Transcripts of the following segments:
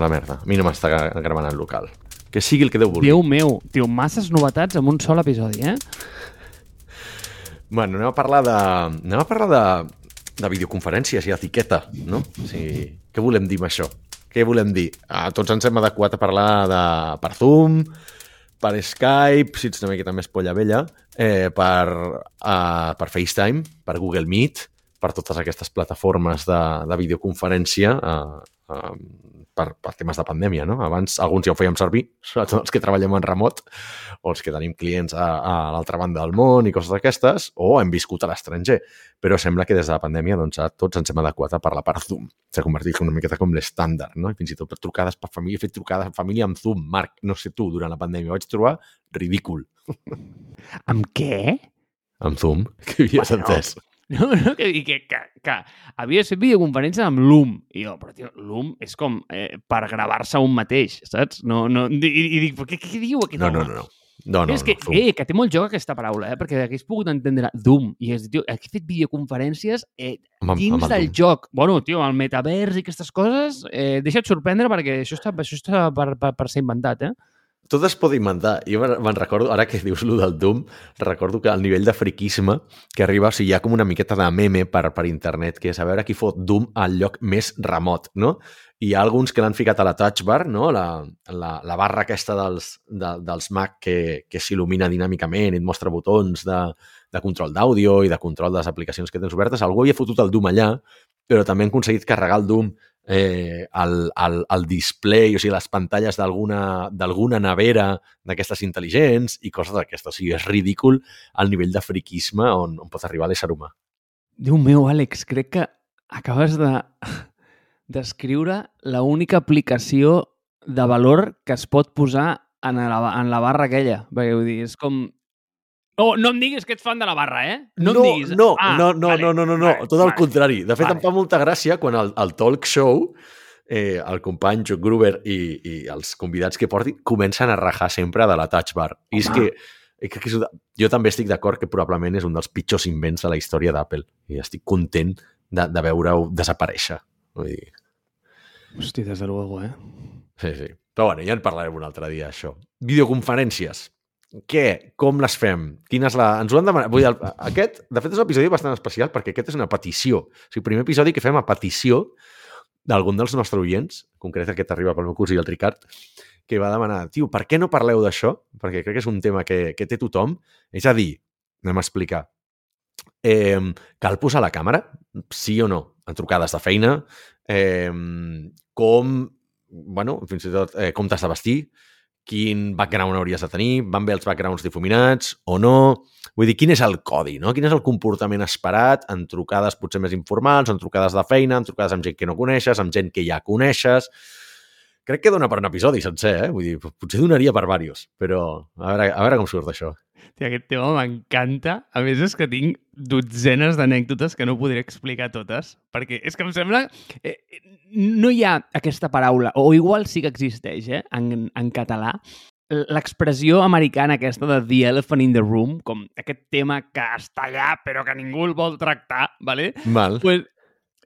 a la merda. A mi no m'està gravant el local. Que sigui el que Déu vulgui. Déu meu, tio, masses novetats en un sol episodi, eh? Bueno, anem a parlar de... Anem a parlar de, de videoconferències i etiqueta, no? O sigui, què volem dir amb això? Què volem dir? A tots ens hem adequat a parlar de, per Zoom, per Skype, si ets una miqueta més polla vella, eh, per, uh, per FaceTime, per Google Meet, per totes aquestes plataformes de, de videoconferència uh, uh, per, per temes de pandèmia, no? Abans alguns ja ho fèiem servir, sobretot els que treballem en remot o els que tenim clients a, a l'altra banda del món i coses d'aquestes, o hem viscut a l'estranger. Però sembla que des de la pandèmia doncs, tots ens hem adequat a parlar per Zoom. S'ha convertit una miqueta com l'estàndard, no? I fins i tot per trucades per família, he fet trucades per família amb Zoom. Marc, no sé tu, durant la pandèmia vaig trobar ridícul. Amb què? Amb Zoom, que havies bueno, entès. No, no, que, que, que, que havia fet videoconferència amb Loom. I jo, però tio, Loom és com eh, per gravar-se un mateix, saps? No, no, i, i dic, què, què diu aquest no, home? No, no, no. No, no, és que, no, eh, que té molt joc aquesta paraula, eh? perquè hagués pogut entendre Doom. I és, tio, he fet videoconferències eh, amb, dins amb del Doom. joc. Bueno, tio, el metavers i aquestes coses, eh, deixa't sorprendre perquè això està, això està per, per, per ser inventat, eh? Tot es pot inventar. Jo me'n recordo, ara que dius lo del Doom, recordo que el nivell de friquisme que arriba, o sigui, hi ha com una miqueta de meme per, per internet, que és a veure qui fot Doom al lloc més remot, no? I hi ha alguns que l'han ficat a la touch bar, no? la, la, la barra aquesta dels, de, dels Mac que, que s'il·lumina dinàmicament i et mostra botons de, de control d'àudio i de control de les aplicacions que tens obertes. Algú havia fotut el Doom allà, però també han aconseguit carregar el Doom eh, el, el, el display, o sigui, les pantalles d'alguna nevera d'aquestes intel·ligents i coses d'aquestes. O sigui, és ridícul el nivell de friquisme on, on pot arribar l'ésser humà. Déu meu, Àlex, crec que acabes de descriure la única aplicació de valor que es pot posar en la, en la barra aquella. Perquè vull dir, és com no, no em diguis que ets fan de la barra, eh? No, no em diguis. No, ah, no, no, vale, no, no, no, no, vale, tot el vale, contrari. De fet, vale. em fa molta gràcia quan el, el talk show, eh, el company Joe Gruber i, i els convidats que porti comencen a rajar sempre de la touch bar. I és que, que, que és, jo també estic d'acord que probablement és un dels pitjors invents de la història d'Apple. I estic content de, de veure-ho desaparèixer. Vull dir... Hosti, des de luego, eh? Sí, sí. Però bueno, ja en parlarem un altre dia, això. Videoconferències què? Com les fem? Quina és la... Ens ho han demanat. Vull dir, el, aquest, de fet, és un episodi bastant especial perquè aquest és una petició. O sigui, primer episodi que fem a petició d'algun dels nostres oients, concret aquest arriba pel meu i el Ricard, que va demanar, tio, per què no parleu d'això? Perquè crec que és un tema que, que té tothom. És a dir, anem a explicar. Eh, cal posar la càmera? Sí o no? En trucades de feina? Eh, com, bueno, fins i tot, eh, com t'has de vestir? Quin background hauries de tenir, van bé els backgrounds difuminats o no... Vull dir, quin és el codi, no? Quin és el comportament esperat en trucades potser més informals, en trucades de feina, en trucades amb gent que no coneixes, amb gent que ja coneixes... Crec que dona per un episodi sencer, eh? Vull dir, potser donaria per diversos, però a veure, a veure com surt això. Tia, aquest tema m'encanta. A més, és que tinc dotzenes d'anècdotes que no podré explicar totes, perquè és que em sembla... Eh, no hi ha aquesta paraula, o igual sí que existeix, eh, en, en català, l'expressió americana aquesta de the elephant in the room, com aquest tema que està allà però que ningú el vol tractar, ¿vale? Mal. Pues,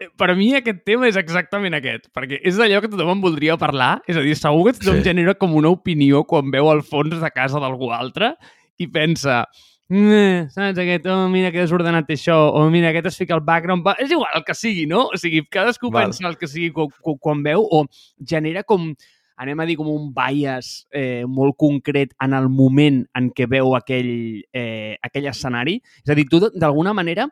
eh, per mi aquest tema és exactament aquest, perquè és allò que tothom en voldria parlar, és a dir, segur que tothom sí. genera com una opinió quan veu al fons de casa d'algú altre i pensa, mm, saps, aquest, oh, mira que desordenat això, o mira, aquest es fica al background, és igual, el que sigui, no? O sigui, cadascú Val. pensa el que sigui quan, quan veu, o genera com, anem a dir, com un bias eh, molt concret en el moment en què veu aquell, eh, aquell escenari. És a dir, tu, d'alguna manera,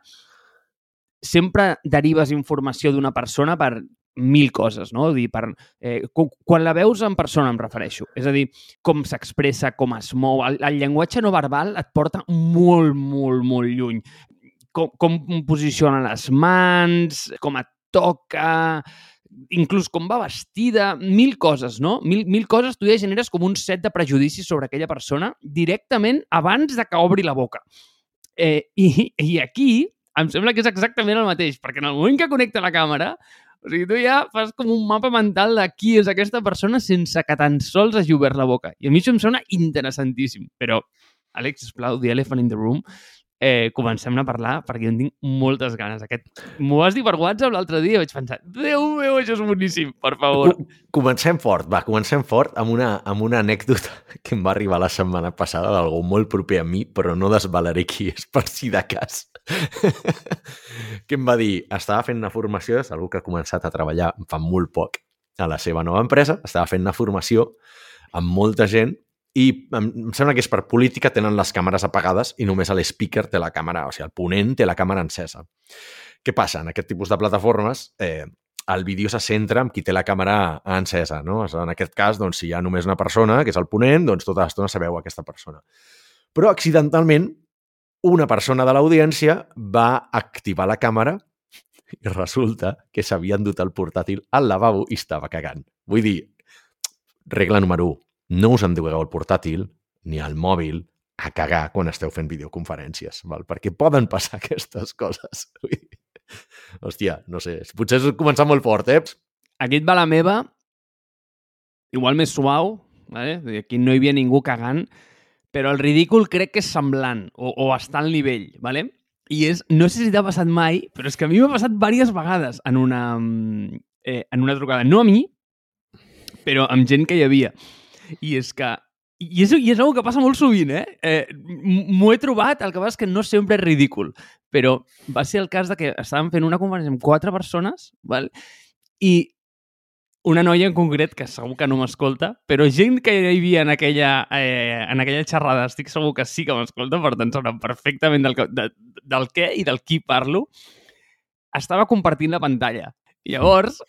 sempre derives informació d'una persona per mil coses, no? Dir, per, eh, quan la veus en persona em refereixo. És a dir, com s'expressa, com es mou. El, el llenguatge no verbal et porta molt, molt, molt lluny. Com, com posiciona les mans, com et toca, inclús com va vestida, mil coses, no? Mil, mil coses, tu ja generes com un set de prejudicis sobre aquella persona directament abans de que obri la boca. Eh, i, I aquí em sembla que és exactament el mateix, perquè en el moment que connecta la càmera, o sigui, tu ja fas com un mapa mental de qui és aquesta persona sense que tan sols hagi obert la boca. I a mi això em sona interessantíssim. Però, Àlex, sisplau, The Elephant in the Room, eh, comencem a parlar perquè jo en tinc moltes ganes. Aquest... M'ho vas dir per WhatsApp l'altre dia i vaig pensar, Déu meu, això és boníssim, per favor. Comencem fort, va, comencem fort amb una, amb una anècdota que em va arribar la setmana passada d'algú molt proper a mi, però no desvalaré qui és per si de cas. que em va dir, estava fent una formació, és algú que ha començat a treballar fa molt poc a la seva nova empresa, estava fent una formació amb molta gent i em sembla que és per política, tenen les càmeres apagades i només l'speaker té la càmera, o sigui, el ponent té la càmera encesa. Què passa? En aquest tipus de plataformes, eh, el vídeo se centra en qui té la càmera encesa, no? En aquest cas, doncs, si hi ha només una persona, que és el ponent, doncs tota l'estona sabeu aquesta persona. Però accidentalment, una persona de l'audiència va activar la càmera i resulta que s'havia endut el portàtil al lavabo i estava cagant. Vull dir, regla número 1, no us endugueu el portàtil ni el mòbil a cagar quan esteu fent videoconferències, val? perquè poden passar aquestes coses. Hòstia, no sé, potser és començar molt fort, eh? Aquí et va la meva, igual més suau, vale? aquí no hi havia ningú cagant, però el ridícul crec que és semblant o, o està al nivell, ¿vale? I és, no sé si t'ha passat mai, però és que a mi m'ha passat diverses vegades en una, eh, en una trucada. No a mi, però amb gent que hi havia. I és que... I és, I és una que passa molt sovint, eh? eh M'ho he trobat, el que passa és que no sempre és ridícul, però va ser el cas de que estàvem fent una conferència amb quatre persones, val? i una noia en concret, que segur que no m'escolta, però gent que hi havia en aquella, eh, en aquella xerrada, estic segur que sí que m'escolta, per tant saben perfectament del, de, del què i del qui parlo, estava compartint la pantalla. I llavors,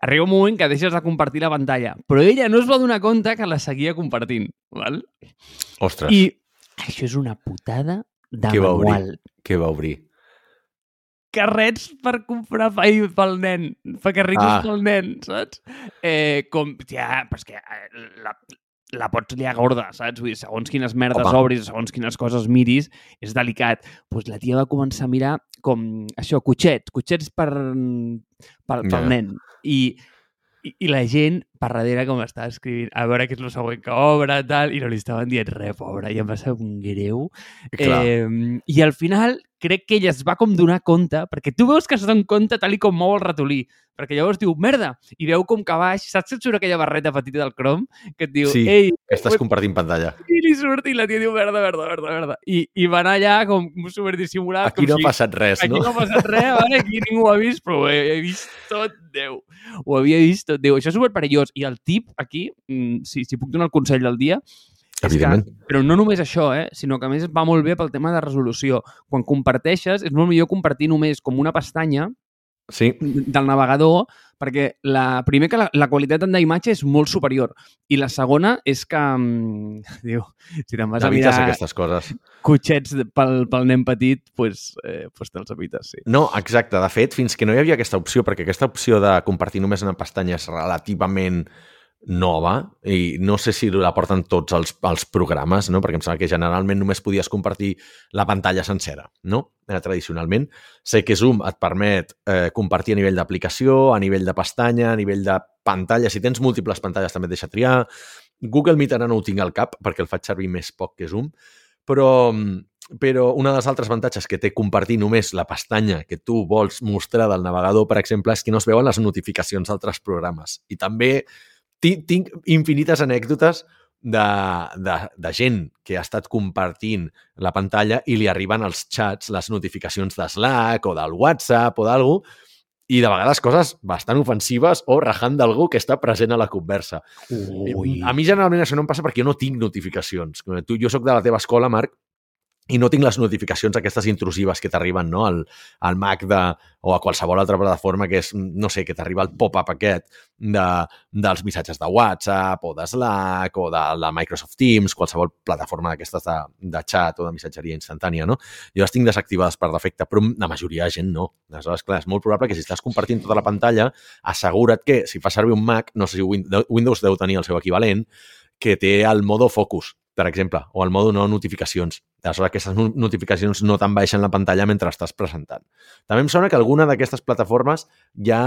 arriba un moment que deixes de compartir la pantalla, però ella no es va donar compte que la seguia compartint, val? Ostres. I això és una putada de Què va manual. obrir? Què va obrir? Carrets per comprar i pel nen, fa carritos Ah. ah. pel nen, saps? Eh, com, ja, però és que eh, la, la pots liar gorda, saps? Vull dir, segons quines merdes Home. obris, segons quines coses miris, és delicat. Doncs pues la tia va començar a mirar com això, cotxets, cotxets per, per, pel Ja. nen. I, i, I la gent per darrere com estava escrivint, a veure què és el següent que obre, tal, i no li estaven dient res, pobra, i em va ser un greu. Clar. Eh, I al final crec que ella es va com donar compte, perquè tu veus que es dona compte tal i com mou el ratolí, perquè llavors diu, merda, i veu com que baix, saps que et surt aquella barreta petita del Chrome que et diu, Sí, ei, estàs compartint pantalla. i li surt i la tia diu, merda, merda, merda, merda. I, i va anar allà com superdissimulat. Aquí com no ha si... passat res, Aquí no? no ha passat res, vale? aquí ningú ho ha vist, però ho he, vist tot Déu. Ho havia vist tot Déu. Això és superperillós. I el tip aquí, mm, si, si puc donar el consell del dia, és Evidentment. Que, però no només això, eh? sinó que a més va molt bé pel tema de resolució. Quan comparteixes, és molt millor compartir només com una pestanya Sí, del navegador, perquè la, primer que la, la qualitat d'imatge és molt superior i la segona és que, mm, diu, si te'n vas a evites mirar aquestes coses. cotxets pel, pel nen petit, pues, eh, pues te'ls evites, sí. No, exacte. De fet, fins que no hi havia aquesta opció, perquè aquesta opció de compartir només una pestanya és relativament nova i no sé si la porten tots els, els programes, no? perquè em sembla que generalment només podies compartir la pantalla sencera, no? Eh, tradicionalment. Sé que Zoom et permet eh, compartir a nivell d'aplicació, a nivell de pestanya, a nivell de pantalla. Si tens múltiples pantalles també et deixa triar. Google Meet ara no ho tinc al cap perquè el faig servir més poc que Zoom, però, però una dels altres avantatges que té compartir només la pestanya que tu vols mostrar del navegador, per exemple, és que no es veuen les notificacions d'altres programes. I també tinc infinites anècdotes de, de, de gent que ha estat compartint la pantalla i li arriben als chats les notificacions de Slack o del WhatsApp o d'algú i de vegades coses bastant ofensives o rajant d'algú que està present a la conversa. Ui. A mi generalment això no em passa perquè jo no tinc notificacions. Tu, jo sóc de la teva escola, Marc, i no tinc les notificacions aquestes intrusives que t'arriben no? al, al Mac de, o a qualsevol altra plataforma que és, no sé, que t'arriba el pop-up aquest de, dels missatges de WhatsApp o de Slack o de la Microsoft Teams, qualsevol plataforma d'aquestes de, de chat o de missatgeria instantània, no? Jo les tinc desactivades per defecte, però la majoria de gent no. Aleshores, clar, és molt probable que si estàs compartint tota la pantalla, assegura't que si fas servir un Mac, no sé si Windows deu tenir el seu equivalent, que té el modo focus, per exemple, o el modo no notificacions. Aleshores, aquestes notificacions no te'n baixen la pantalla mentre estàs presentant. També em sona que alguna d'aquestes plataformes ja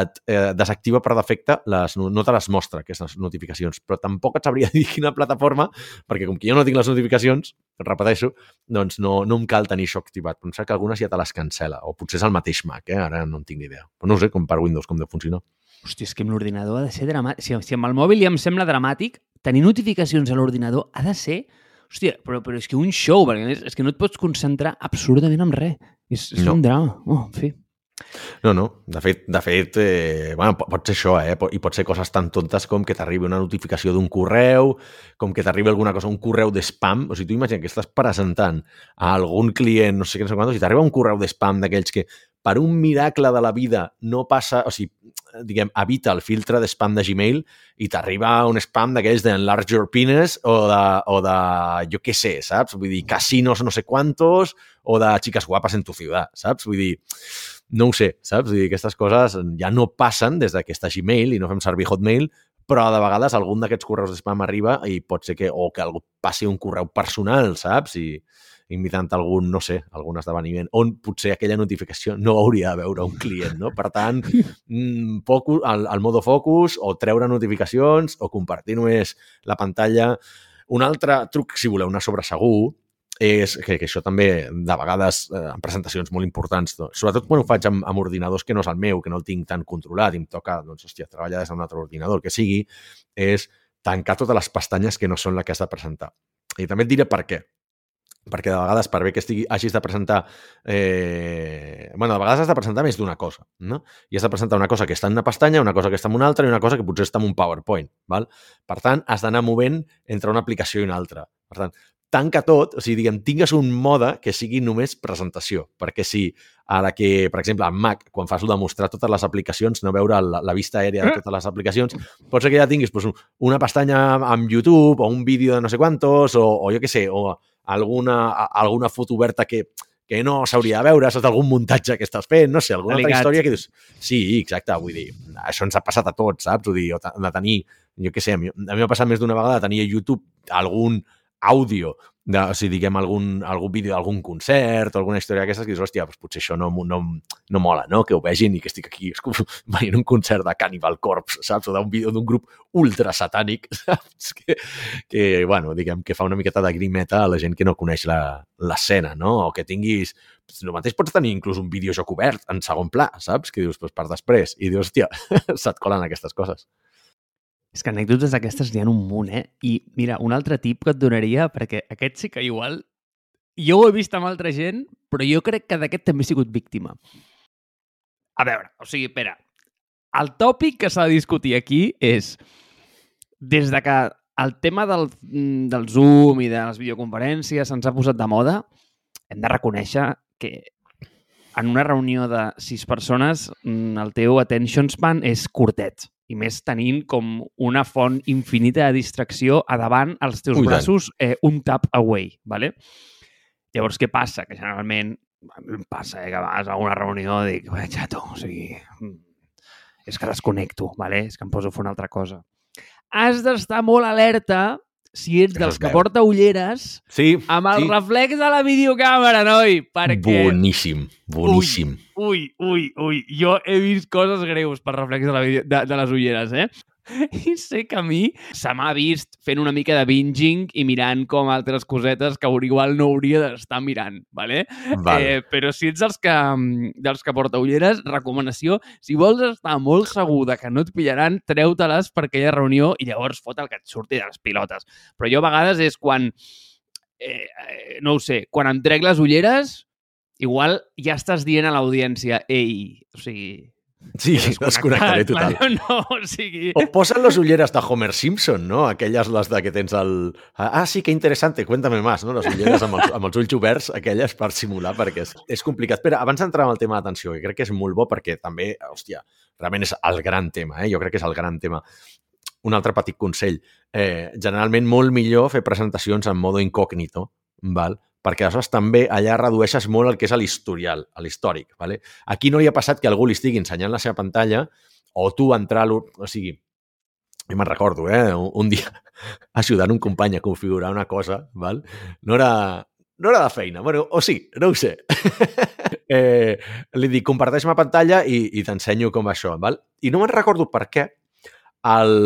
et eh, desactiva per defecte, les, no te les mostra, aquestes notificacions, però tampoc et sabria dir quina plataforma, perquè com que jo no tinc les notificacions, repeteixo, doncs no, no em cal tenir això activat. Pensar que algunes ja te les cancela, o potser és el mateix Mac, eh? ara no en tinc ni idea. Però no sé com per Windows com de funcionar. Hòstia, és que amb l'ordinador ha de ser dramàtic. Si, si amb el mòbil ja em sembla dramàtic, tenir notificacions a l'ordinador ha de ser... Hòstia, però, però és que un show, perquè és, és que no et pots concentrar absolutament en res. És, és no. un drama. Oh, en fi. No, no. De fet, de fet eh, bueno, pot ser això, eh? I pot ser coses tan tontes com que t'arribi una notificació d'un correu, com que t'arribi alguna cosa, un correu de spam. O sigui, tu imagina que estàs presentant a algun client, no sé què, no sé quantos, i t'arriba un correu de spam d'aquells que per un miracle de la vida no passa, o sigui, diguem, evita el filtre de spam de Gmail i t'arriba un spam d'aquells de Enlarge Your Penis o de, o de, jo què sé, saps? Vull dir, casinos no sé quantos o de xiques guapes en tu ciutat, saps? Vull dir, no ho sé, saps? Vull dir, aquestes coses ja no passen des d'aquesta Gmail i no fem servir Hotmail, però de vegades algun d'aquests correus de spam arriba i pot ser que, o que algú passi un correu personal, saps? I, invitant algun, no sé, algun esdeveniment on potser aquella notificació no hauria de veure un client, no? Per tant, mm, focus, el, el modo focus o treure notificacions o compartir només la pantalla. Un altre truc, si voleu, una sobre segur, és que, que això també, de vegades, eh, en presentacions molt importants, no? sobretot quan ho faig amb, amb ordinadors que no és el meu, que no el tinc tan controlat i em toca, doncs, hòstia, treballar des d'un altre ordinador, que sigui, és tancar totes les pestanyes que no són la que has de presentar. I també et diré per què perquè de vegades, per bé que estigui, hagis de presentar... Eh... bueno, de vegades has de presentar més d'una cosa, no? I has de presentar una cosa que està en una pestanya, una cosa que està en una altra i una cosa que potser està en un PowerPoint, val? Per tant, has d'anar movent entre una aplicació i una altra. Per tant, tanca tot, o sigui, diguem, tingues un mode que sigui només presentació, perquè si a la que, per exemple, en Mac, quan fas el de mostrar totes les aplicacions, no veure la, la vista aèria de totes les aplicacions, pot ser que ja tinguis pues, una pestanya amb YouTube o un vídeo de no sé quantos o, o jo què sé, o alguna, alguna foto oberta que, que no s'hauria de veure, saps? Algun muntatge que estàs fent, no sé, alguna altra història que dius... Sí, exacte, vull dir, això ens ha passat a tots, saps? Vull dir, de tenir, jo què sé, a mi, a mi m'ha passat més d'una vegada de tenir a YouTube algun àudio de, o sigui, diguem, algun, algun vídeo d'algun concert o alguna història d'aquestes que dius, hòstia, doncs potser això no, no, no mola, no? Que ho vegin i que estic aquí veient un concert de Cannibal Corpse, saps? O d'un vídeo d'un grup ultra satànic, saps? Que, que, bueno, diguem, que fa una miqueta de grimeta a la gent que no coneix l'escena, no? O que tinguis... El mateix pots tenir inclús un videojoc obert en segon pla, saps? Que dius, pues, per després. I dius, hòstia, se't colen aquestes coses. És que anècdotes d'aquestes n'hi ha un munt, eh? I mira, un altre tip que et donaria, perquè aquest sí que igual... Jo ho he vist amb altra gent, però jo crec que d'aquest també he sigut víctima. A veure, o sigui, espera, el tòpic que s'ha de discutir aquí és des de que el tema del, del Zoom i de les videoconferències se'ns ha posat de moda, hem de reconèixer que en una reunió de sis persones mm, el teu attention span és curtet i més tenint com una font infinita de distracció a davant als teus Ui, braços eh, un tap away, ¿vale? Llavors, què passa? Que generalment em passa, eh, que vegades a una reunió dic, xato, o sigui, mm, és que desconnecto, ¿vale? és que em poso a fer una altra cosa. Has d'estar molt alerta si ets dels que porta ulleres sí, amb el sí. reflex de la videocàmera, noi, perquè... Boníssim, boníssim. Ui, ui, ui, jo he vist coses greus per reflex de, la video, de, de les ulleres, eh? I sé que a mi se m'ha vist fent una mica de binging i mirant com altres cosetes que igual no hauria d'estar mirant, ¿vale? vale. Eh, però si ets dels que, dels que porta ulleres, recomanació, si vols estar molt segur de que no et pillaran, treu-te-les per aquella reunió i llavors fot el que et surti de les pilotes. Però jo a vegades és quan, eh, eh no ho sé, quan em trec les ulleres, igual ja estàs dient a l'audiència, ei, o sigui, Sí, desconnectaré total. No, o sigui... O posen les ulleres de Homer Simpson, no? Aquelles les de que tens el... Ah, sí, que interessante, cuéntame más, no? Les ulleres amb els, amb els ulls oberts, aquelles per simular, perquè és, és complicat. Però abans d'entrar en el tema d'atenció, que crec que és molt bo perquè també, hòstia, realment és el gran tema, eh? Jo crec que és el gran tema. Un altre petit consell. Eh, generalment molt millor fer presentacions en modo incògnito, val? Perquè aleshores també allà redueixes molt el que és l'historial, l'històric. ¿vale? Aquí no li ha passat que algú li estigui ensenyant la seva pantalla o tu entrar... O sigui, i me'n recordo, eh? Un, dia ajudant un company a configurar una cosa, val? No era, no era de feina, bueno, o sí, no ho sé. eh, li dic, comparteix-me pantalla i, i t'ensenyo com això, val? I no me'n recordo per què el...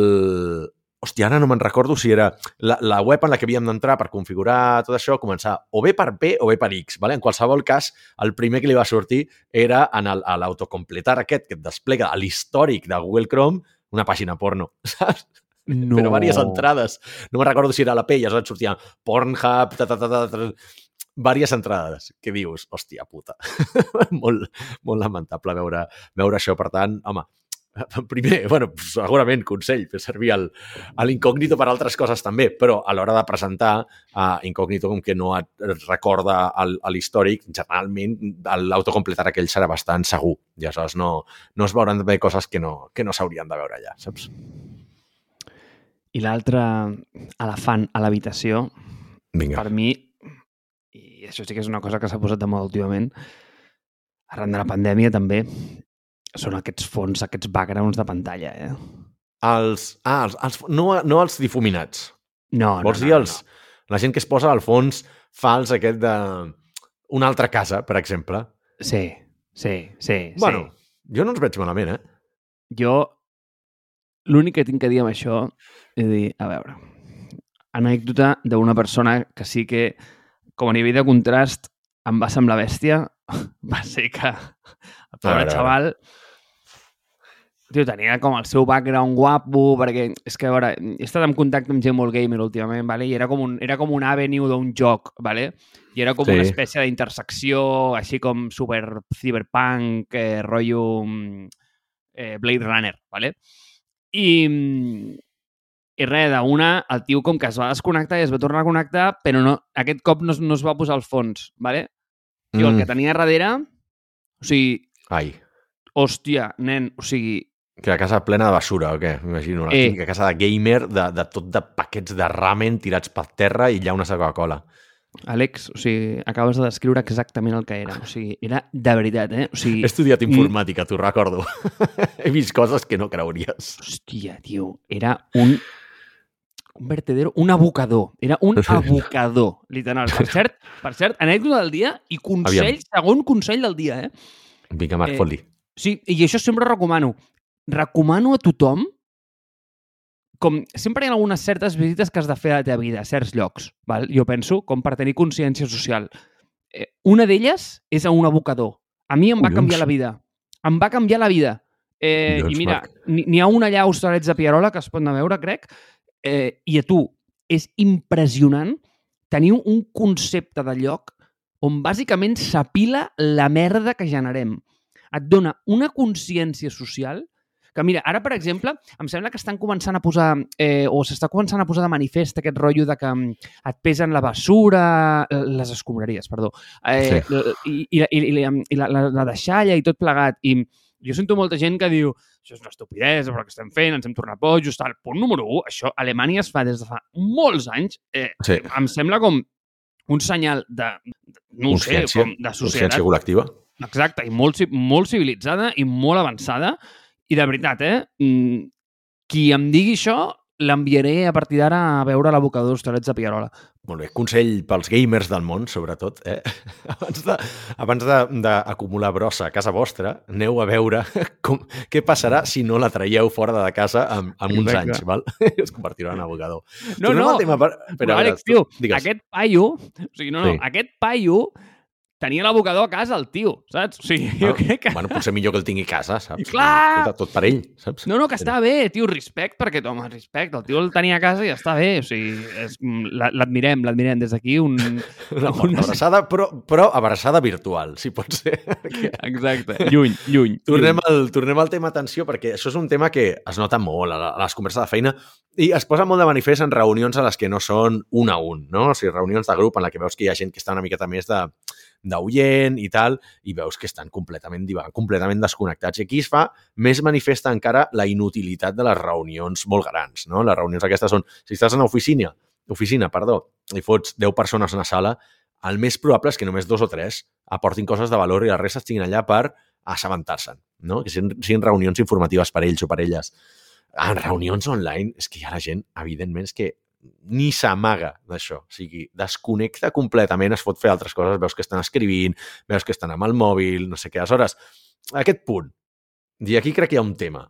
Hòstia, ara no me'n recordo si era la, la web en la que havíem d'entrar per configurar tot això, començar o bé per B o bé per X. Vale? En qualsevol cas, el primer que li va sortir era en l'autocompletar aquest que et desplega a l'històric de Google Chrome una pàgina porno, saps? No. Però diverses entrades. No me'n recordo si era la P i aleshores sortia Pornhub, ta, ta, ta, ta, ta, diverses entrades que dius, hòstia puta, molt, molt lamentable veure, veure això. Per tant, home, primer, bueno, segurament consell, fer servir l'incògnito per altres coses també, però a l'hora de presentar uh, incògnito com que no et recorda l'històric, generalment l'autocompletar aquell serà bastant segur i aleshores no, no es veuran bé coses que no, que no s'haurien de veure allà, saps? I l'altre elefant a l'habitació, per mi, i això sí que és una cosa que s'ha posat de moda últimament, arran de la pandèmia també, són aquests fons, aquests backgrounds de pantalla, eh? Els, ah, els, els, no, no els difuminats. No, no, Vols no, dir els, no. la gent que es posa al fons fals aquest de una altra casa, per exemple. Sí, sí, sí. Bueno, sí. jo no els veig malament, eh? Jo, l'únic que tinc que dir amb això és dir, a veure, anècdota d'una persona que sí que, com a nivell de contrast, em va semblar bèstia, va ser que el pobre xaval tio, tenia com el seu background guapo, perquè és que, a veure, he estat en contacte amb gent molt gamer últimament, vale? i era com un, era com un avenue d'un joc, vale? i era com Sí. una espècie d'intersecció, així com super cyberpunk, eh, rotllo mm, eh, Blade Runner, vale? I, i res, d'una, el tio com que es va desconnectar i es va tornar a connectar, però no, aquest cop no, no es va posar al fons, vale? Tio, el que tenia darrere, o sigui, Ai, hòstia, nen, o sigui, que la casa plena de basura, o què? M'imagino, la Eh. típica casa de gamer, de, de tot de paquets de ramen tirats per terra i llaunes de Coca-Cola. Àlex, o sigui, acabes de descriure exactament el que era. O sigui, era de veritat, eh? O sigui, He estudiat informàtica, t'ho recordo. He vist coses que no creuries. hòstia, tio, era un un vertedero, un abocador. Era un abocador, literal. Per cert, per cert, anècdota del dia i consell, Aviam. segon consell del dia, eh? Vinga, Marc, Eh, fot-li. Sí, i això sempre recomano. Recomano a tothom com sempre hi ha algunes certes visites que has de fer a la teva vida, a certs llocs, val? jo penso, com per tenir consciència social. Eh, una d'elles és a un abocador. A mi em va Collons. canviar la vida. Em va canviar la vida. Eh, Collons, I mira, n'hi ha una allà a Hostalets de Pierola que es pot anar a veure, crec, eh, i a tu és impressionant tenir un concepte de lloc on bàsicament s'apila la merda que generem. Et dona una consciència social que, mira, ara, per exemple, em sembla que estan començant a posar, eh, o s'està començant a posar de manifest aquest rotllo de que mm, et pesen la basura, eh, les escombraries, perdó, eh, i, i, i, i, i la, la, la deixalla i tot plegat. I jo sento molta gent que diu això és una estupidesa, però què estem fent? Ens hem tornat bojos, tal. Punt número 1, això a Alemanya es fa des de fa molts anys. Eh, Sí, em sembla com un senyal de, de no ho sé, com de societat col·lectiva. Exacte, i molt, molt civilitzada i molt avançada. I de veritat, eh? mm, Qui em digui això, l'enviaré a partir d'ara a veure l'abocador d'Hostalets de Pierola. Molt bé, consell pels gamers del món, sobretot. Eh? Abans de- abans de- d'acumular brossa a casa vostra, aneu a veure com, què passarà si no la traieu fora de casa en, en uns Exacte. anys. Val? Es convertirà en abogador. No, Tornem no, tema, per... però, Àlex, tio, digues. aquest paio, o sigui, no, no, Sí. aquest paio tenia l'abocador a casa, el tio, saps? O sigui, jo Ah, crec que... Bueno, potser millor que el tingui a casa, saps? Clar! Escolta, Tot per ell, saps? No, no, que està bé, tio, respect, perquè, home, respect, el tio el tenia a casa i està bé, o sigui, és- mm, la- l'admirem, l'admirem des d'aquí, un... Una, una- abraçada, però, però abraçada virtual, si pot ser. Exacte, lluny, lluny. Tornem lluny. al, tornem al tema atenció, perquè això és un tema que es nota molt a les converses de feina i es posa molt de manifest en reunions a les que no són un a un, no? O sigui, reunions de grup en la que veus que hi ha gent que està una miqueta més de d'oient i tal, i veus que estan completament divagant, completament desconnectats. I aquí es fa més manifesta encara la inutilitat de les reunions molt grans, no? Les reunions aquestes són, si estàs en oficina, oficina, perdó, i fots 10 persones a una sala, el més probable és que només dos o tres aportin coses de valor i la resta estiguin allà per assabentar-se'n, no? que siguin, siguin reunions informatives per ells o per elles. en reunions online, és que hi ha la gent, evidentment, és que ni s'amaga d'això. O sigui, desconnecta completament, es pot fer altres coses, veus que estan escrivint, veus que estan amb el mòbil, no sé què. Aleshores, aquest punt, i aquí crec que hi ha un tema,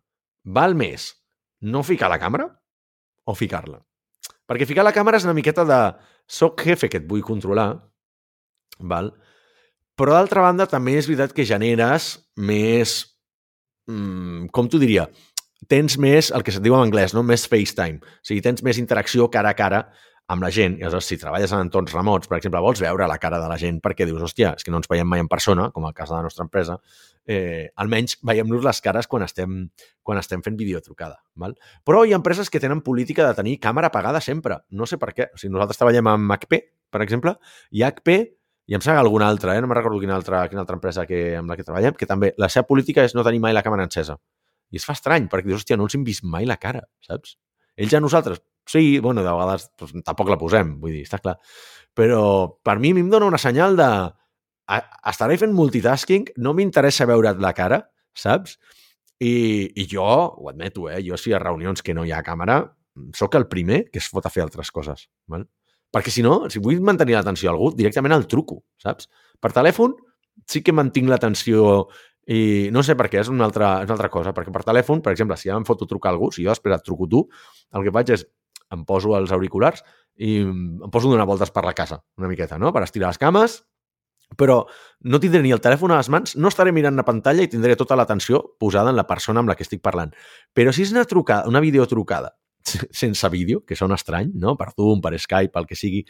val més no ficar la càmera o ficar-la? Perquè ficar la càmera és una miqueta de soc jefe que et vull controlar, val? però d'altra banda també és veritat que generes més, mm, com t'ho diria, tens més el que se't diu en anglès, no? més FaceTime. O sigui, tens més interacció cara a cara amb la gent. I aleshores, si treballes en entorns remots, per exemple, vols veure la cara de la gent perquè dius, hòstia, és que no ens veiem mai en persona, com el cas de la nostra empresa, eh, almenys veiem-nos les cares quan estem, quan estem fent videotrucada. Val? Però hi ha empreses que tenen política de tenir càmera apagada sempre. No sé per què. O sigui, nosaltres treballem amb HP, per exemple, i HP i em sembla alguna altra, eh? no me'n recordo quina altra, quina altra empresa que, amb la que treballem, que també la seva política és no tenir mai la càmera encesa. I es fa estrany, perquè dius, hòstia, no els hem vist mai la cara, saps? Ells a nosaltres, sí, bueno, de vegades doncs, tampoc la posem, vull dir, està clar. Però per mi, mi em dona una senyal de estaré fent multitasking, no m'interessa veure't la cara, saps? I, I jo, ho admeto, eh? jo si a reunions que no hi ha càmera, sóc el primer que es fot a fer altres coses. Val? Perquè si no, si vull mantenir l'atenció a algú, directament el truco, saps? Per telèfon sí que mantinc l'atenció i no sé per què, és una, altra, és una altra cosa, perquè per telèfon, per exemple, si ja em foto trucar algú, si jo després et truco tu, el que faig és em poso els auriculars i em poso a donar voltes per la casa, una miqueta, no? Per estirar les cames, però no tindré ni el telèfon a les mans, no estaré mirant la pantalla i tindré tota l'atenció posada en la persona amb la que estic parlant. Però si és una trucada, una videotrucada sense vídeo, que sona estrany, no? Per Zoom, per Skype, el que sigui,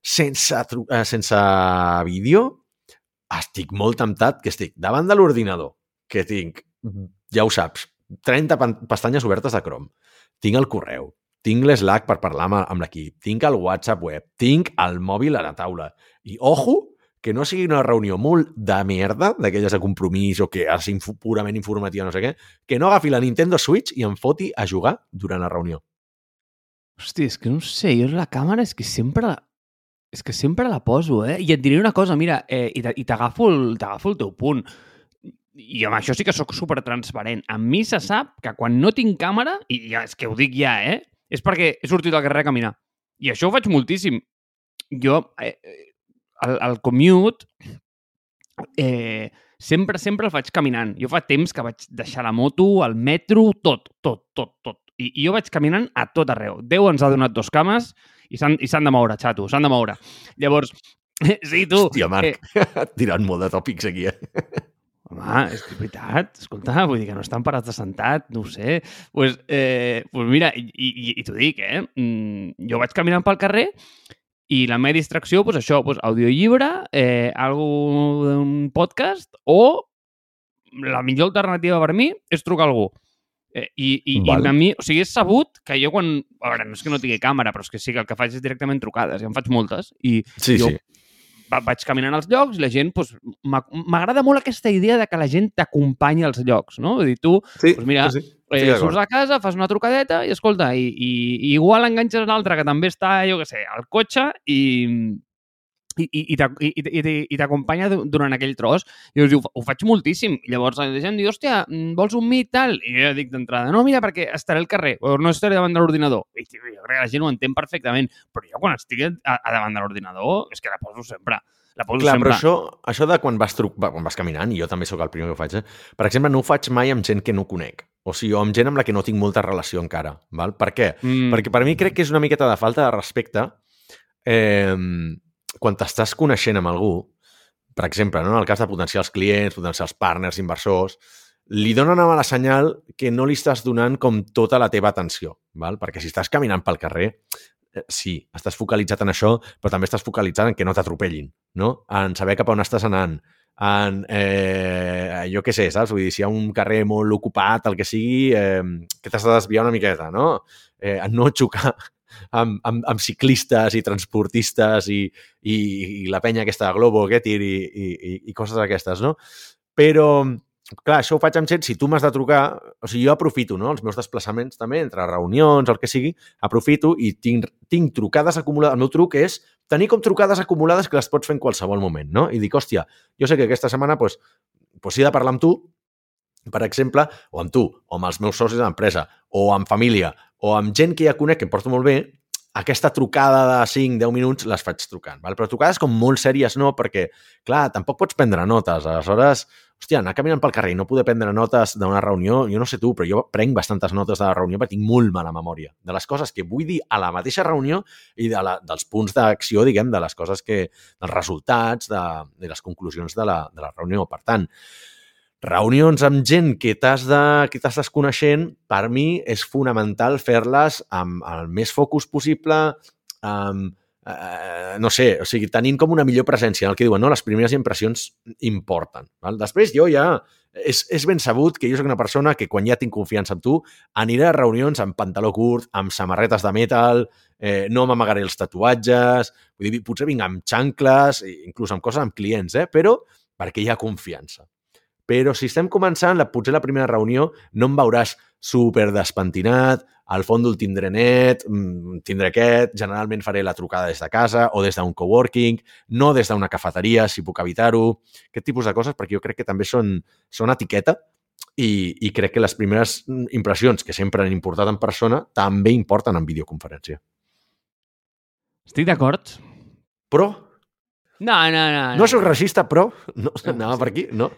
sense, eh, sense vídeo, estic molt temptat que estic davant de l'ordinador, que tinc, ja ho saps, 30 pestanyes obertes de Chrome, tinc el correu, tinc l'Slack per parlar amb, amb l'equip, tinc el WhatsApp web, tinc el mòbil a la taula. I, ojo, que no sigui una reunió molt de merda, d'aquelles de compromís o que és inf purament informativa, no sé què, que no agafi la Nintendo Switch i em foti a jugar durant la reunió. Hosti, és que no sé, jo la càmera és que sempre la, és que sempre la poso, eh? I et diré una cosa, mira, eh, i t'agafo el, el teu punt. I amb això sí que sóc super transparent. A mi se sap que quan no tinc càmera, i ja, és que ho dic ja, eh? És perquè he sortit al carrer a caminar. I això ho faig moltíssim. Jo, eh, el, el commute, eh, sempre, sempre el faig caminant. Jo fa temps que vaig deixar la moto, el metro, tot, tot, tot, tot. I, i jo vaig caminant a tot arreu. Déu ens ha donat dos cames i s'han de moure, xato, s'han de moure. Llavors, sí, tu... Hòstia, Marc, eh, tirant molt de tòpics aquí, eh? Home, és que és veritat, escolta, vull dir que no estan parats de sentat, no ho sé. Doncs pues, eh, pues mira, i, i, i t'ho dic, eh? Mm, jo vaig caminant pel carrer i la meva distracció, pues això, pues, audiollibre, eh, algun podcast o la millor alternativa per mi és trucar a algú. Eh, i, i. I a mi, o sigui, és sabut que jo quan... A veure, no és que no tingui càmera, però és que sí que el que faig és directament trucades, i en faig moltes. I sí, jo sí. vaig caminant als llocs i la gent, doncs, m'agrada molt aquesta idea de que la gent t'acompanyi als llocs, no? Vull dir, tu, sí, doncs mira, sí, sí. Eh, surts de casa, fas una trucadeta i, escolta, i, i, i igual enganxes l'altre que també està, jo què sé, al cotxe i, i, i, i, i t'acompanya durant aquell tros. I us diu, ho faig moltíssim. I llavors la gent diu, hòstia, mm, vols un mit, tal? I jo dic d'entrada, no, mira, perquè estaré al carrer, o no estaré davant de l'ordinador. I jo crec que la gent ho entén perfectament, però jo quan estic a, a davant de l'ordinador és que la poso sempre. La poso Clar, sempre. però això, això de quan vas, truc, quan vas caminant, i jo també sóc el primer que ho faig, eh? per exemple, no ho faig mai amb gent que no conec. O sigui, o amb gent amb la que no tinc molta relació encara. Val? Per què? Mm. Perquè per mi crec que és una miqueta de falta de respecte eh, quan t'estàs coneixent amb algú, per exemple, no? en el cas de potencials clients, potencials partners, inversors, li dona una mala senyal que no li estàs donant com tota la teva atenció, val? perquè si estàs caminant pel carrer, eh, sí, estàs focalitzat en això, però també estàs focalitzat en que no t'atropellin, no? en saber cap a on estàs anant, en, eh, jo què sé, saps? Vull dir, si hi ha un carrer molt ocupat, el que sigui, eh, que t'has de desviar una miqueta, no? Eh, en no xocar amb, amb, amb ciclistes i transportistes i, i, i la penya aquesta de Globo, Getir i, i, i coses d'aquestes, no? Però, clar, això ho faig amb gent, si tu m'has de trucar, o sigui, jo aprofito, no?, els meus desplaçaments també, entre reunions, el que sigui, aprofito i tinc, tinc trucades acumulades. El meu truc és tenir com trucades acumulades que les pots fer en qualsevol moment, no? I dic, hòstia, jo sé que aquesta setmana, doncs, pues, pues he de parlar amb tu, per exemple, o amb tu, o amb els meus socis de l'empresa, o amb família, o amb gent que ja conec, que em porto molt bé, aquesta trucada de 5-10 minuts les faig trucant. Val? Però trucades com molt sèries no, perquè, clar, tampoc pots prendre notes. Aleshores, hòstia, anar caminant pel carrer i no poder prendre notes d'una reunió, jo no sé tu, però jo prenc bastantes notes de la reunió perquè tinc molt mala memòria. De les coses que vull dir a la mateixa reunió i de la, dels punts d'acció, diguem, de les coses que... dels resultats, de, de les conclusions de la, de la reunió. Per tant, reunions amb gent que t'has de, que t'estàs coneixent, per mi és fonamental fer-les amb el més focus possible, amb, eh, no sé, o sigui, tenint com una millor presència en el que diuen, no? Les primeres impressions importen. Val? Després jo ja... És, és ben sabut que jo sóc una persona que quan ja tinc confiança en tu aniré a reunions amb pantaló curt, amb samarretes de metal, eh, no m'amagaré els tatuatges, vull dir, potser vinc amb xancles, inclús amb coses amb clients, eh? però perquè hi ha confiança. Però si estem començant, la, potser la primera reunió no em veuràs super despentinat, al fons el tindré net, mm, tindré aquest, generalment faré la trucada des de casa o des d'un coworking, no des d'una cafeteria, si puc evitar-ho, aquest tipus de coses, perquè jo crec que també són, són etiqueta i, i crec que les primeres impressions, que sempre han importat en persona, també importen en videoconferència. Estic d'acord. Però No, no, no. no sóc racista, però... No, anava per aquí, no?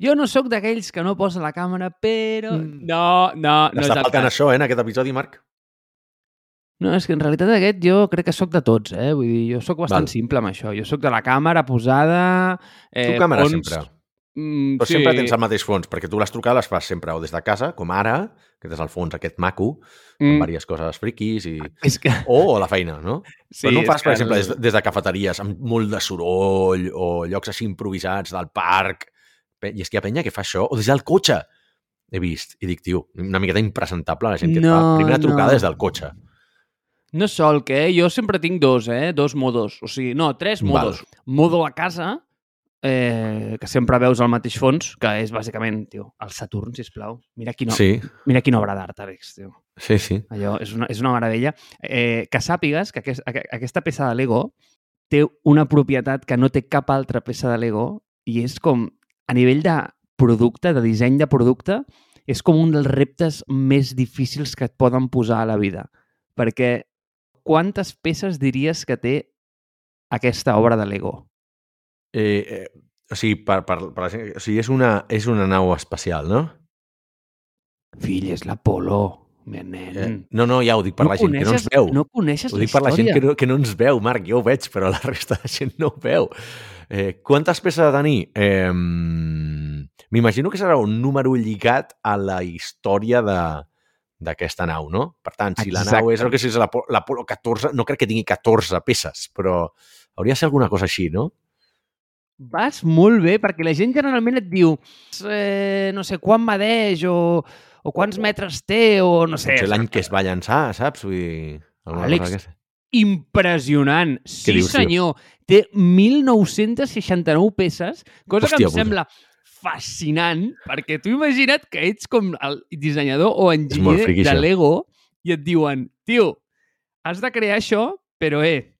Jo no sóc d'aquells que no posa la càmera, però... Mm. No, no, no Està faltant això, eh, en aquest episodi, Marc. No, és que en realitat aquest jo crec que sóc de tots, eh? Vull dir, jo sóc bastant Val. simple amb això. Jo sóc de la càmera posada... Eh, Tu càmera fons- sempre. Mm, Però sempre tens el mateix fons, perquè tu les trucades les fas sempre o des de casa, com ara, que tens el fons aquest maco, amb Mm, diverses coses friquis, i... és que... o a la feina, no? Sí, Però no ho fas, per exemple, no- des, des de cafeteries amb molt de soroll o llocs així improvisats del parc. I és que hi ha penya que fa això, o des del cotxe. He vist, i dic, tio, una miqueta impresentable la gent que et fa No, primera trucada no. des del cotxe. No sol, que jo sempre tinc dos, eh? Dos modos. O sigui, no, tres Val. modos. Modo a casa, eh, que sempre veus el mateix fons, que és bàsicament, tio, el Saturn, sisplau. Mira quina, Sí, mira quina obra d'art, Àlex, tio. sí, sí. Allò és una, és una meravella. Eh, que sàpigues que aquest, aqu- aquesta peça de Lego té una propietat que no té cap altra peça de Lego i és com, a nivell de producte, de disseny de producte, és com un dels reptes més difícils que et poden posar a la vida. Perquè quantes peces diries que té aquesta obra de Lego? Eh, eh, o sigui, per, per, per la gent, o sigui és, una, és una nau espacial, no? Fill, és l'Apolo, nen. Eh, no, no, ja ho dic per la gent que no ens veu. No coneixes Ho dic per la gent que no, que no ens veu, Marc, jo ho veig, però la resta de gent no ho veu. Eh, quantes peces ha de tenir? Eh, M'imagino que serà un número lligat a la història de d'aquesta nau, no? Per tant, si la nau és el que és l'Apo- l'Apolo 14, no crec que tingui 14 peces, però hauria de ser alguna cosa així, no? Vas molt bé, perquè la gent generalment et diu eh, no sé, quan medeix o, o quants metres té o no sé. Potser l'any que es va llançar, saps? Vull dir, alguna Àlex. Impressionant. Sí, dius, tio? senyor. Té 1.969 peces, cosa Hòstia que em puta. sembla fascinant, perquè tu imagina't que ets com el dissenyador o enginyer friqui, de. Lego i et diuen, tio, has de crear això, però eh,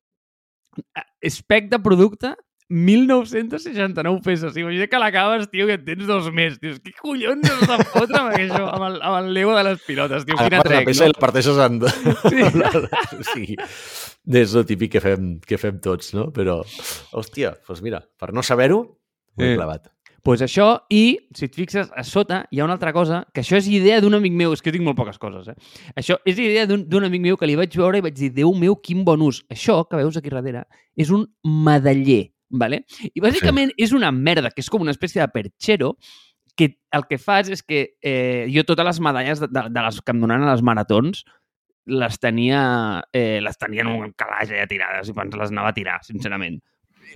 spec de producte 1.969 peces. Imagina que l'acabes, tio, que en tens dos més. Dius, què collons has de fotre amb això, amb el, amb el Lego de les pilotes, tio? Quina Agafes la trec, peça i no? la parteixes en... Sí. o sigui, és el típic que fem, que fem tots, no? Però, hòstia, doncs mira, per no saber-ho, ho he Eh. clavat. pues això, i si et fixes, a sota hi ha una altra cosa, que això és idea d'un amic meu, és que jo tinc molt poques coses, eh? Això és idea d'un amic meu que li vaig veure i vaig dir, Déu meu, quin bon ús. Això que veus aquí darrere és un medaller, vale? I bàsicament sí. és una merda, que és com una espècie de perchero, que el que fas és que eh, jo totes les medalles de, de, de les que em donaven a les maratons les tenia, eh, les tenia en un calaix allà tirades i quan les anava a tirar, sincerament.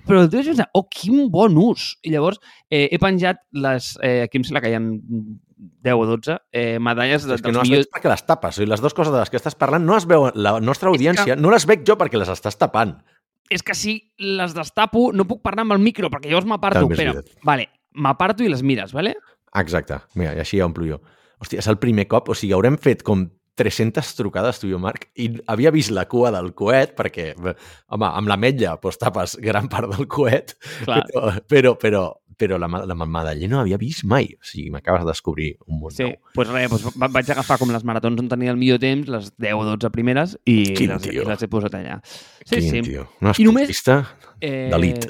Però tu vas pensar, oh, quin bon ús! I llavors eh, he penjat les, eh, aquí em sembla que hi ha 10 o 12 eh, medalles de, És que no les millors... veig perquè les tapes. O sigui, les dues coses de les que estàs parlant no les veu la nostra audiència, no les veig jo perquè les estàs tapant. És que si les destapo no puc parlar amb el micro perquè llavors m'aparto. Però, vale, m'aparto i les mires, vale? Exacte. Mira, i així ja omplo jo. Hòstia, és el primer cop, o sigui, haurem fet com 300 trucades tu i jo, Marc, i havia vist la cua del coet, perquè, home, amb la metlla doncs, tapes gran part del coet, Clar. però, però, però però la, la Madaller no havia vist mai. O sigui, m'acabes de descobrir un món Sí, nou. doncs pues res, pues va- vaig agafar com les maratons on tenia el millor temps, les 10 o 12 primeres, i Quin les, i les he posat allà. Sí, Quin sí. tio. Un esportista Eh... d'elit.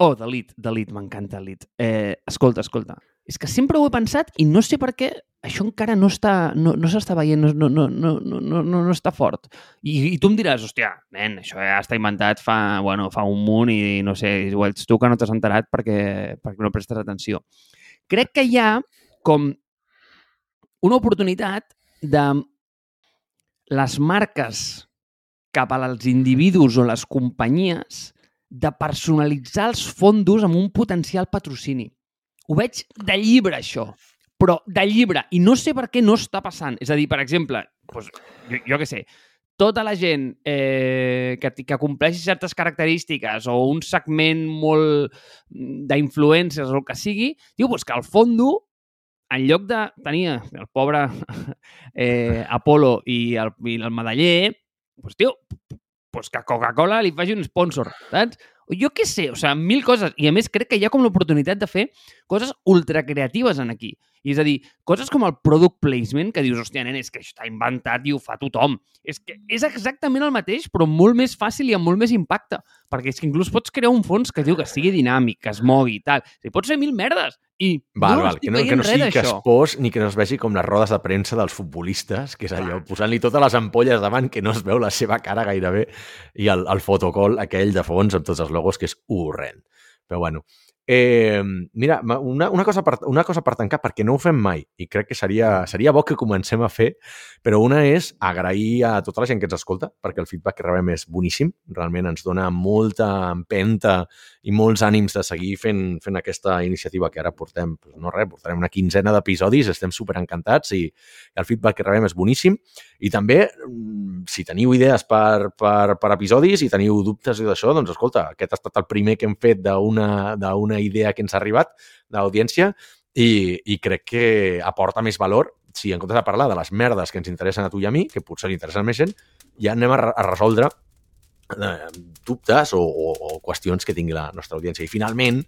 Oh, de Lit, de Lit, m'encanta Lit. Eh, escolta, escolta. És que sempre ho he pensat i no sé per què això encara no està, no, no s'està veient, no, no, no, no, no, no, no està fort. I, I tu em diràs, hòstia, nen, això ja està inventat fa, bueno, fa un munt i no sé, o ets tu que no t'has enterat perquè, perquè no prestes atenció. Crec que hi ha com una oportunitat de les marques cap als individus o les companyies de personalitzar els fondos amb un potencial patrocini. Ho veig de llibre, això. Però de llibre. I no sé per què no està passant. És a dir, per exemple, doncs, jo, jo què sé, tota la gent eh, que, que compleixi certes característiques o un segment molt d'influències o el que sigui, diu doncs que al fondo, en lloc de tenir el pobre eh, Apolo i el, i el medaller, doncs, tio, pues que Coca-Cola li faci un sponsor, saps? O jo què sé, o sigui, mil coses. I a més crec que hi ha com l'oportunitat de fer coses ultra creatives en aquí. I és a dir, coses com el product placement, que dius, hòstia, nen, és que això està inventat i ho fa tothom. És que és exactament el mateix, però molt més fàcil i amb molt més impacte. Perquè és que inclús pots crear un fons que diu que sigui dinàmic, que es mogui i tal. I pots fer mil merdes. I Val, no val, que no, que no sigui que es pos ni que no es vegi com les rodes de premsa dels futbolistes, que és allò, posant-li totes les ampolles davant que no es veu la seva cara gairebé, i el, el fotocol aquell de fons amb tots els logos, que és horrend. Però bueno, eh, mira, una, una, cosa per, una cosa per tancar, perquè no ho fem mai, i crec que seria, seria bo que comencem a fer, però una és agrair a tota la gent que ens escolta, perquè el feedback que rebem és boníssim, realment ens dona molta empenta i molts ànims de seguir fent, fent aquesta iniciativa que ara portem, doncs no res, portarem una quinzena d'episodis, estem super encantats i el feedback que rebem és boníssim. I també, mm, si teniu idees per, per, per episodis i teniu dubtes d'això, doncs escolta, aquest ha estat el primer que hem fet d'una idea que ens ha arribat d'audiència i, i crec que aporta més valor si en comptes de parlar de les merdes que ens interessen a tu i a mi, que potser li interessen més gent, ja anem a, a resoldre dubtes o, o, o qüestions que tingui la nostra audiència. I finalment,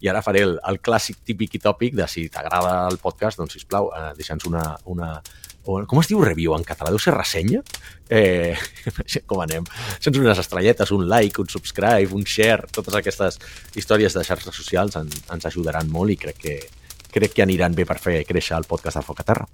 i ara faré el, el clàssic típic i tòpic de si t'agrada el podcast, doncs, sisplau, eh, deixa'ns una, una, com es diu review en català? Deu ser ressenya? Eh, com anem? Sense unes estrelletes, un like, un subscribe, un share, totes aquestes històries de xarxes socials en, ens ajudaran molt i crec que, crec que aniran bé per fer créixer el podcast de Foc a Terra.